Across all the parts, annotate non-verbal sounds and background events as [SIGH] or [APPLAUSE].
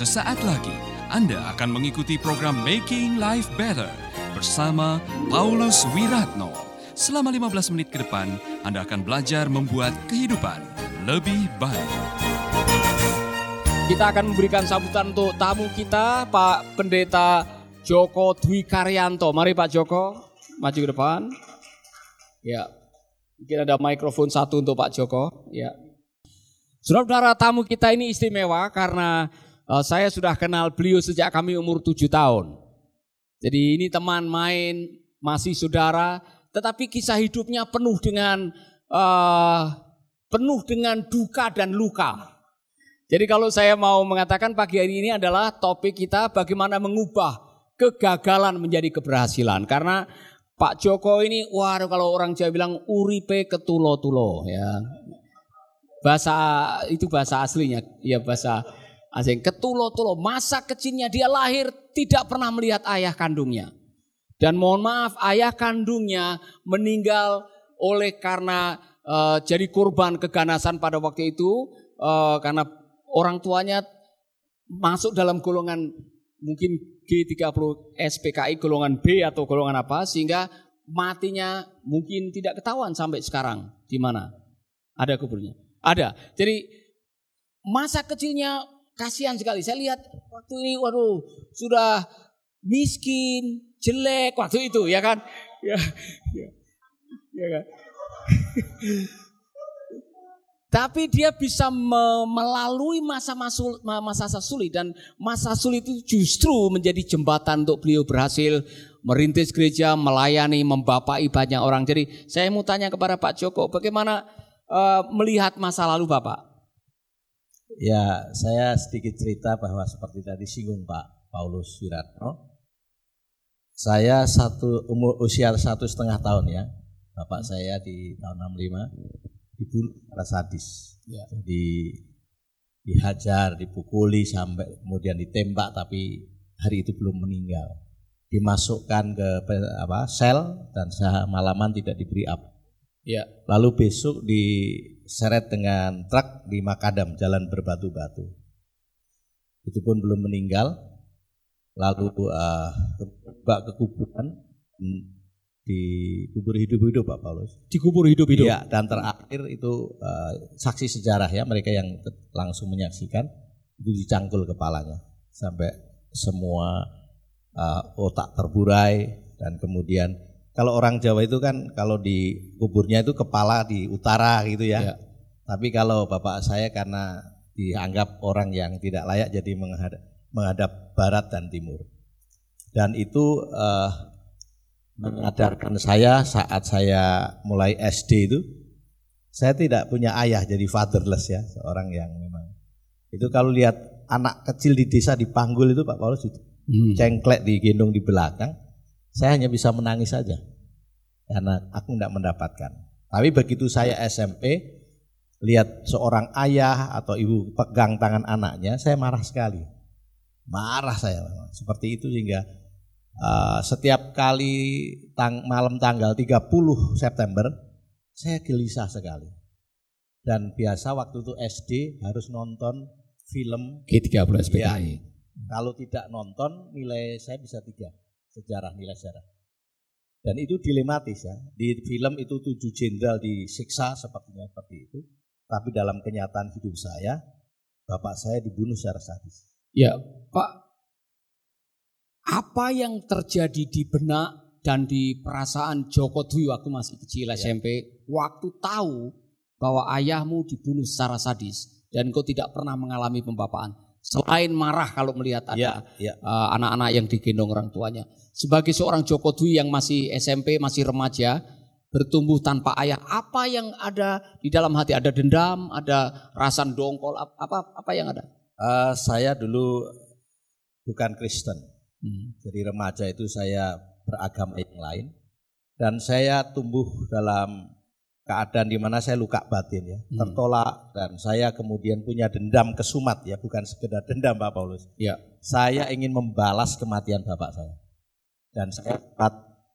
Sesaat lagi Anda akan mengikuti program Making Life Better bersama Paulus Wiratno. Selama 15 menit ke depan, Anda akan belajar membuat kehidupan lebih baik. Kita akan memberikan sambutan untuk tamu kita, Pak Pendeta Joko Dwi Karyanto. Mari Pak Joko, maju ke depan. Ya, mungkin ada mikrofon satu untuk Pak Joko. Ya. Saudara-saudara tamu kita ini istimewa karena saya sudah kenal beliau sejak kami umur tujuh tahun. Jadi ini teman main, masih saudara, tetapi kisah hidupnya penuh dengan uh, penuh dengan duka dan luka. Jadi kalau saya mau mengatakan pagi hari ini adalah topik kita bagaimana mengubah kegagalan menjadi keberhasilan. Karena Pak Joko ini, waduh kalau orang Jawa bilang uripe ketulo-tulo ya. Bahasa itu bahasa aslinya, ya bahasa asing. Ketulo-tulo, masa kecilnya dia lahir tidak pernah melihat ayah kandungnya. Dan mohon maaf, ayah kandungnya meninggal oleh karena uh, jadi korban keganasan pada waktu itu uh, karena orang tuanya masuk dalam golongan mungkin G30 SPKI golongan B atau golongan apa sehingga matinya mungkin tidak ketahuan sampai sekarang di mana ada kuburnya ada jadi masa kecilnya kasihan sekali saya lihat waktu ini waduh sudah miskin jelek waktu itu ya kan ya ya, ya kan [LAUGHS] tapi dia bisa melalui masa masa sulit dan masa sulit itu justru menjadi jembatan untuk beliau berhasil merintis gereja, melayani, membapai banyak orang. Jadi saya mau tanya kepada Pak Joko, bagaimana uh, melihat masa lalu Bapak? Ya, saya sedikit cerita bahwa seperti tadi singgung Pak Paulus Wiratno. Saya satu umur usia satu setengah tahun ya, bapak saya di tahun 65 dibunuh secara sadis. Ya. Jadi dihajar, dipukuli sampai kemudian ditembak tapi hari itu belum meninggal. Dimasukkan ke apa sel dan malaman tidak diberi up. Ya. Lalu besok diseret dengan truk di Makadam jalan berbatu-batu. Itu pun belum meninggal. Lalu uh, ke kuburan dikubur hidup-hidup Pak Paulus. Dikubur hidup-hidup. Iya, dan terakhir itu uh, saksi sejarah ya mereka yang langsung menyaksikan itu dicangkul kepalanya sampai semua uh, otak terburai dan kemudian kalau orang Jawa itu kan kalau di kuburnya itu kepala di utara gitu ya. ya. Tapi kalau bapak saya karena dianggap orang yang tidak layak jadi menghadap, menghadap barat dan timur. Dan itu uh, mengajarkan saya saat saya mulai SD itu saya tidak punya ayah jadi fatherless ya seorang yang memang itu kalau lihat anak kecil di desa dipanggul itu Pak Paulus itu hmm. cengklek gendong di belakang saya hanya bisa menangis saja. Karena aku tidak mendapatkan. Tapi begitu saya SMP lihat seorang ayah atau ibu pegang tangan anaknya saya marah sekali. Marah saya seperti itu sehingga uh, setiap kali tang malam tanggal 30 September saya gelisah sekali. Dan biasa waktu itu SD harus nonton film G30 SPKI. Ya, kalau tidak nonton nilai saya bisa tiga sejarah nilai sejarah. Dan itu dilematis ya. Di film itu tujuh jenderal disiksa sepertinya seperti itu. Tapi dalam kenyataan hidup saya, bapak saya dibunuh secara sadis. Ya, Pak apa yang terjadi di benak dan di perasaan Joko Dwi waktu masih kecil ya. SMP, waktu tahu bahwa ayahmu dibunuh secara sadis dan kau tidak pernah mengalami pembapaan. Selain marah kalau melihat ada ya, ya. Uh, anak-anak yang digendong orang tuanya. Sebagai seorang Joko Dwi yang masih SMP, masih remaja, bertumbuh tanpa ayah, apa yang ada di dalam hati? Ada dendam, ada rasa dongkol, apa apa yang ada? Uh, saya dulu bukan Kristen. Hmm. Jadi remaja itu saya beragama yang lain dan saya tumbuh dalam keadaan di mana saya luka batin ya, hmm. tertolak dan saya kemudian punya dendam kesumat ya, bukan sekedar dendam Pak Paulus. Ya. Saya ingin membalas kematian bapak saya. Dan saya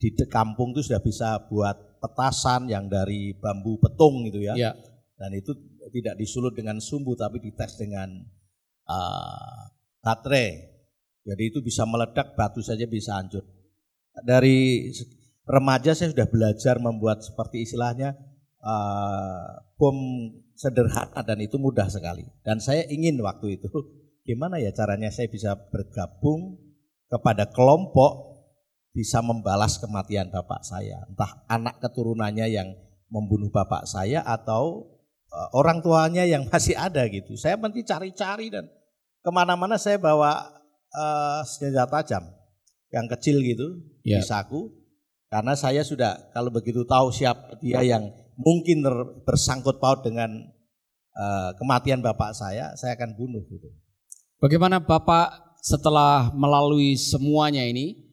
di kampung itu sudah bisa buat petasan yang dari bambu petung gitu ya. ya. Dan itu tidak disulut dengan sumbu tapi dites dengan uh, baterai. Jadi itu bisa meledak, batu saja bisa hancur. Dari remaja saya sudah belajar membuat seperti istilahnya uh, bom sederhana dan itu mudah sekali. Dan saya ingin waktu itu [LAUGHS] gimana ya caranya saya bisa bergabung kepada kelompok bisa membalas kematian bapak saya. Entah anak keturunannya yang membunuh bapak saya atau uh, orang tuanya yang [LAUGHS] masih ada gitu. Saya nanti cari-cari dan ke mana-mana saya bawa uh, senjata tajam yang kecil gitu yeah. di saku karena saya sudah kalau begitu tahu siapa dia yang mungkin bersangkut paut dengan uh, kematian bapak saya, saya akan bunuh gitu. Bagaimana Bapak setelah melalui semuanya ini,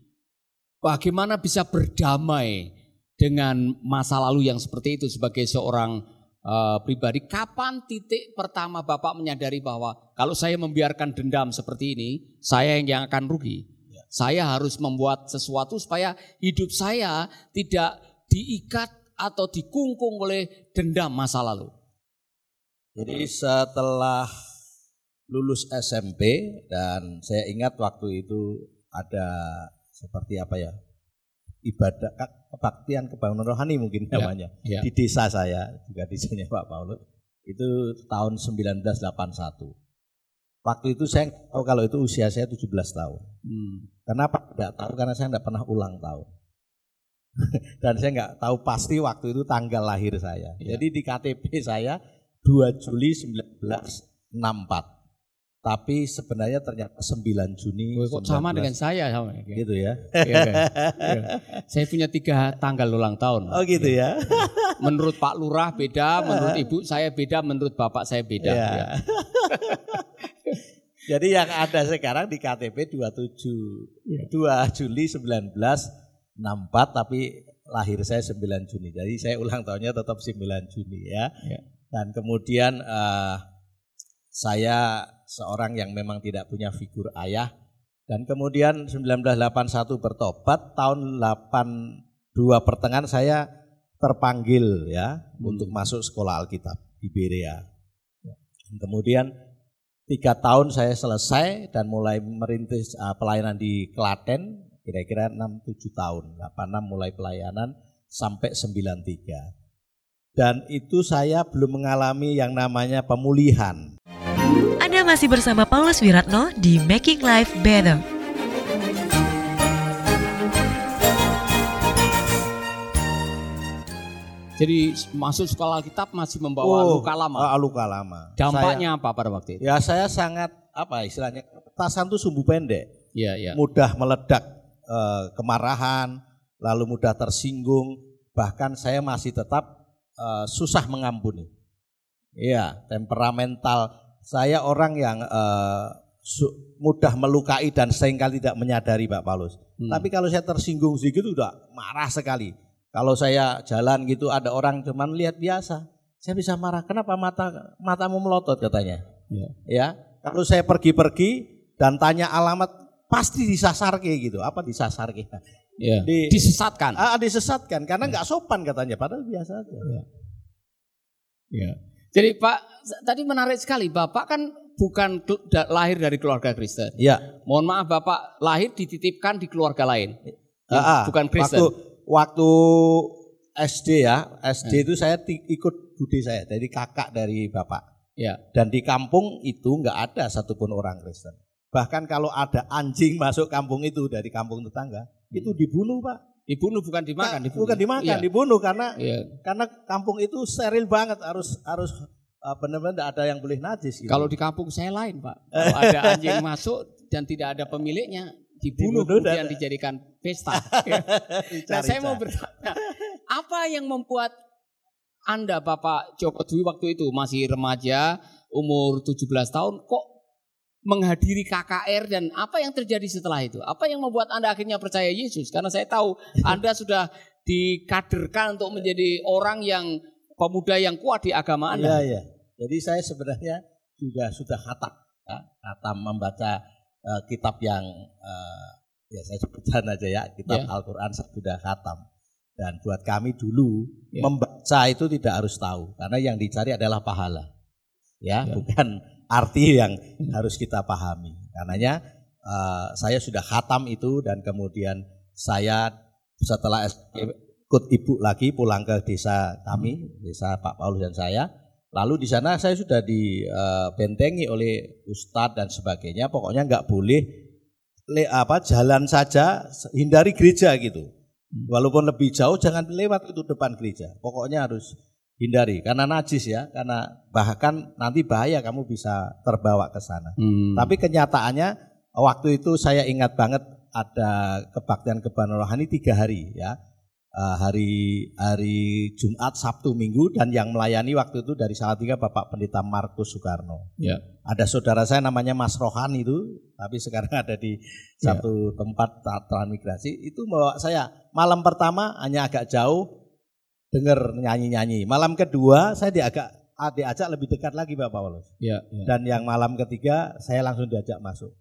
bagaimana bisa berdamai dengan masa lalu yang seperti itu sebagai seorang uh, pribadi? Kapan titik pertama Bapak menyadari bahwa kalau saya membiarkan dendam seperti ini, saya yang akan rugi? Saya harus membuat sesuatu supaya hidup saya tidak diikat atau dikungkung oleh dendam masa lalu. Jadi setelah lulus SMP dan saya ingat waktu itu ada seperti apa ya ibadah kebaktian kebangunan rohani mungkin ya, namanya ya, ya. di desa saya juga desanya Pak Paulus itu tahun 1981 Waktu itu saya tahu kalau itu usia saya 17 tahun. Hmm. Kenapa? Tidak tahu karena saya tidak pernah ulang tahun. [LAUGHS] Dan saya nggak tahu pasti waktu itu tanggal lahir saya. Ya. Jadi di KTP saya 2 Juli 1964. Tapi sebenarnya ternyata 9 Juni. Kok 19... sama dengan saya sama Gitu ya. ya, ya. Saya punya tiga tanggal ulang tahun. Oh gitu ya. menurut Pak Lurah beda, menurut Ibu saya beda, menurut Bapak saya beda. Ya. Ya. [LAUGHS] Jadi yang ada sekarang di KTP 27 ya. 2 Juli 1964 tapi lahir saya 9 Juni. Jadi saya ulang tahunnya tetap 9 Juni ya. ya. Dan kemudian uh, saya seorang yang memang tidak punya figur ayah dan kemudian 1981 bertobat, tahun 82 pertengahan saya terpanggil ya hmm. untuk masuk sekolah Alkitab di Berea. Ya. Kemudian Tiga tahun saya selesai dan mulai merintis uh, pelayanan di Klaten, kira-kira 6-7 tahun. 86 mulai pelayanan sampai 93. Dan itu saya belum mengalami yang namanya pemulihan. Anda masih bersama Paulus Wiratno di Making Life Better. Jadi masuk sekolah Alkitab masih membawa oh, luka lama. Uh, luka lama. Dampaknya saya, apa pada waktu itu? Ya saya sangat apa istilahnya tasan itu sumbu pendek. Iya, iya. Mudah meledak uh, kemarahan, lalu mudah tersinggung, bahkan saya masih tetap uh, susah mengampuni. Iya, temperamental. Saya orang yang uh, mudah melukai dan sering kali tidak menyadari Pak Paulus. Hmm. Tapi kalau saya tersinggung sedikit udah marah sekali kalau saya jalan gitu ada orang cuman lihat biasa, saya bisa marah. Kenapa mata matamu melotot katanya? Ya. ya. Kalau saya pergi-pergi dan tanya alamat pasti disasar kayak gitu. Apa disasar kayak? Ya. Di, disesatkan. Ah, disesatkan karena nggak ya. sopan katanya. Padahal biasa aja. Ya. ya. Jadi Pak, tadi menarik sekali. Bapak kan bukan lahir dari keluarga Kristen. Ya. Mohon maaf Bapak lahir dititipkan di keluarga lain. Ah, ah. bukan Kristen. Waktu waktu SD ya, SD hmm. itu saya ikut budi saya, dari kakak dari bapak. Ya. Dan di kampung itu nggak ada satupun orang Kristen. Bahkan kalau ada anjing masuk kampung itu dari kampung tetangga, hmm. itu dibunuh pak. Dibunuh bukan dimakan, dibunuh. bukan dimakan, ya. dibunuh karena ya. karena kampung itu steril banget, harus harus benar-benar tidak ada yang boleh najis. Gitu. Kalau di kampung saya lain pak, kalau ada anjing masuk dan tidak ada pemiliknya, dibunuh, dibunuh kemudian dan... dijadikan pesta. [LAUGHS] nah saya mau bertanya, apa yang membuat Anda Bapak Joko Dwi waktu itu masih remaja, umur 17 tahun, kok menghadiri KKR dan apa yang terjadi setelah itu? Apa yang membuat Anda akhirnya percaya Yesus? Karena saya tahu Anda sudah dikaderkan untuk menjadi orang yang pemuda yang kuat di agama Anda. Iya, iya. Jadi saya sebenarnya juga sudah khatam, ya, khatam membaca uh, kitab yang uh, ya saya sebutkan aja ya kitab yeah. Al-Quran sudah khatam dan buat kami dulu yeah. membaca itu tidak harus tahu karena yang dicari adalah pahala ya yeah. bukan arti yang harus kita pahami Karenanya uh, saya sudah khatam itu dan kemudian saya setelah ikut ibu lagi pulang ke desa kami, desa Pak Paulus dan saya. Lalu di sana saya sudah dibentengi oleh ustadz dan sebagainya. Pokoknya nggak boleh le, apa jalan saja, hindari gereja gitu. Walaupun lebih jauh jangan lewat itu depan gereja. Pokoknya harus hindari karena najis ya, karena bahkan nanti bahaya kamu bisa terbawa ke sana. Hmm. Tapi kenyataannya waktu itu saya ingat banget ada kebaktian kebaktian rohani tiga hari ya uh, hari hari Jumat, Sabtu, Minggu dan yang melayani waktu itu dari Salatiga Bapak Pendeta Markus Soekarno. Ya. Ada saudara saya namanya Mas Rohan itu, tapi sekarang ada di ya. satu tempat transmigrasi. Itu bawa saya malam pertama hanya agak jauh dengar nyanyi-nyanyi. Malam kedua saya diagak diajak lebih dekat lagi Bapak Paulus. Ya, ya. Dan yang malam ketiga saya langsung diajak masuk.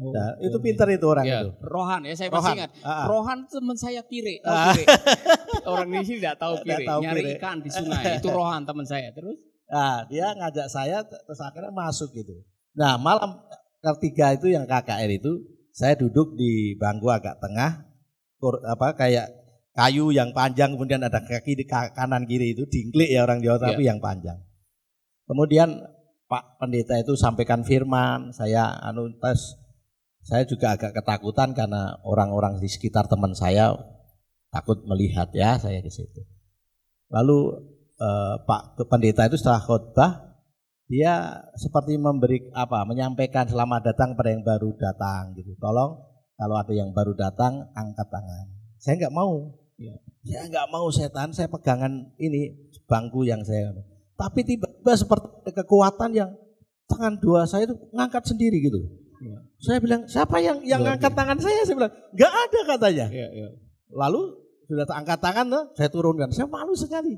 Oh, nah, itu pintar itu orang ya. itu. Rohan ya, saya masih ingat. Ah, ah. Rohan teman saya Pire, tahu ah. Pire. [LAUGHS] orang di sini tidak tahu Pire, tahu nyari pire. ikan di sungai. Itu Rohan teman saya. Terus? Nah, dia ngajak saya terus akhirnya masuk gitu. Nah, malam ketiga itu yang KKR itu saya duduk di bangku agak tengah kur, apa kayak kayu yang panjang kemudian ada kaki di kanan kiri itu dingklik ya orang Jawa tapi ya. yang panjang. Kemudian Pak Pendeta itu sampaikan firman, saya anu tes saya juga agak ketakutan karena orang-orang di sekitar teman saya takut melihat ya saya di situ. Lalu eh, Pak Pendeta itu setelah khotbah dia seperti memberi apa menyampaikan selamat datang pada yang baru datang gitu. Tolong kalau ada yang baru datang angkat tangan. Saya nggak mau. Ya. Saya nggak mau setan, saya pegangan ini bangku yang saya tapi tiba-tiba seperti kekuatan yang tangan dua saya itu ngangkat sendiri gitu. Ya. Saya bilang, siapa yang yang ngangkat tangan saya? Saya bilang, nggak ada katanya. Ya, ya. Lalu sudah angkat tangan, tuh, saya turunkan. Saya malu sekali.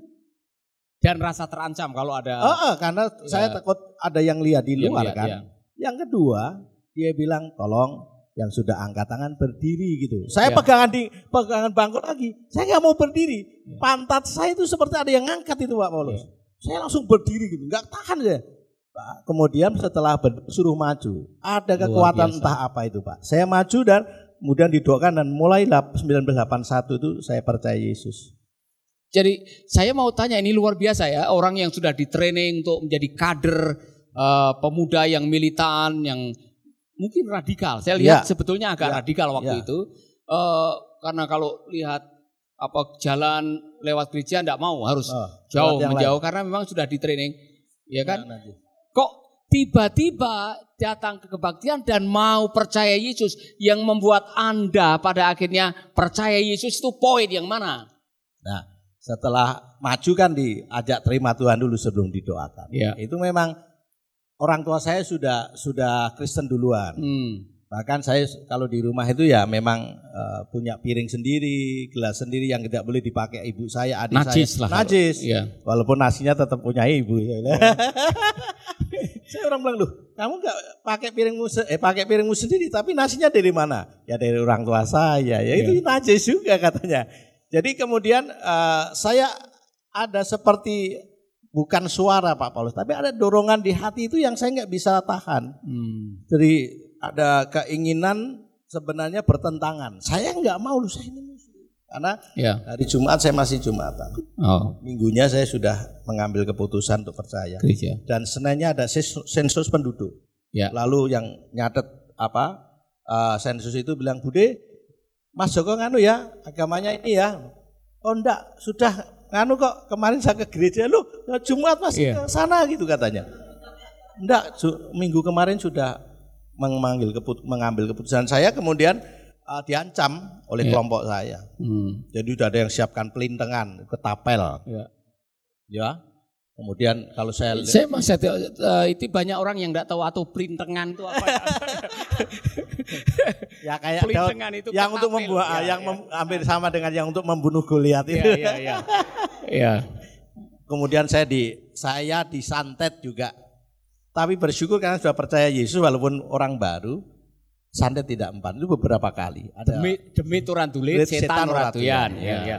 Dan rasa terancam kalau ada. Oh, oh karena ya. saya takut ada yang lihat di luar lihat, kan. Ya. Yang kedua, dia bilang, tolong yang sudah angkat tangan berdiri gitu. Saya ya. pegangan di pegangan bangku lagi. Saya nggak mau berdiri. Ya. Pantat saya itu seperti ada yang ngangkat itu Pak Paulus. Ya. Saya langsung berdiri gitu, nggak tahan ya. Pak. Kemudian setelah suruh maju, ada kekuatan entah apa itu Pak. Saya maju dan kemudian didoakan dan mulai 1981 itu saya percaya Yesus. Jadi saya mau tanya ini luar biasa ya orang yang sudah di training untuk menjadi kader uh, pemuda yang militan yang mungkin radikal. Saya lihat ya. sebetulnya agak ya. radikal waktu ya. itu uh, karena kalau lihat apa jalan lewat gereja enggak mau harus oh, jauh menjauh lain. karena memang sudah di training ya kan nah, kok tiba-tiba datang ke kebaktian dan mau percaya Yesus yang membuat Anda pada akhirnya percaya Yesus itu poin yang mana nah setelah maju kan diajak terima Tuhan dulu sebelum didoakan ya. itu memang orang tua saya sudah sudah Kristen duluan hmm. Bahkan saya kalau di rumah itu ya memang uh, punya piring sendiri, gelas sendiri yang tidak boleh dipakai ibu saya, adik Najis saya. Lah Najis. Iya. Walaupun nasinya tetap punya ibu. Ya. [LAUGHS] saya orang bilang, "Loh, kamu nggak pakai piringmu eh pakai piringmu sendiri, tapi nasinya dari mana?" Ya dari orang tua saya. Ya itu iya. najis juga katanya. Jadi kemudian uh, saya ada seperti bukan suara Pak Paulus, tapi ada dorongan di hati itu yang saya nggak bisa tahan. Hmm. Jadi ada keinginan sebenarnya bertentangan. Saya nggak mau lu saya ini karena ya. hari Jumat saya masih Jumatan. Oh. Minggunya saya sudah mengambil keputusan untuk percaya. Gereja. Dan Seninnya ada sensus penduduk. Ya. Lalu yang nyatet apa uh, sensus itu bilang Bude, Mas Joko nganu ya agamanya ini ya. Oh enggak, sudah nganu kok kemarin saya ke gereja lu Jumat Mas ya. ke sana gitu katanya. Enggak, minggu kemarin sudah mengambil, keput mengambil keputusan saya kemudian uh, diancam oleh yeah. kelompok saya. Hmm. Jadi sudah ada yang siapkan pelintengan, ketapel. Yeah. Ya. Kemudian kalau saya saya masih uh, itu banyak orang yang tidak tahu atau pelintengan itu apa [LAUGHS] ya. [LAUGHS] ya kayak itu yang untuk membuat ya, yang ya. hampir sama dengan yang untuk membunuh Goliat itu. Ya, ya, ya. ya. Kemudian saya di saya disantet juga tapi bersyukur karena sudah percaya Yesus walaupun orang baru, santet tidak empat itu beberapa kali. Ada demi demi turan tulit setan, setan ratuyan. Ya, ya.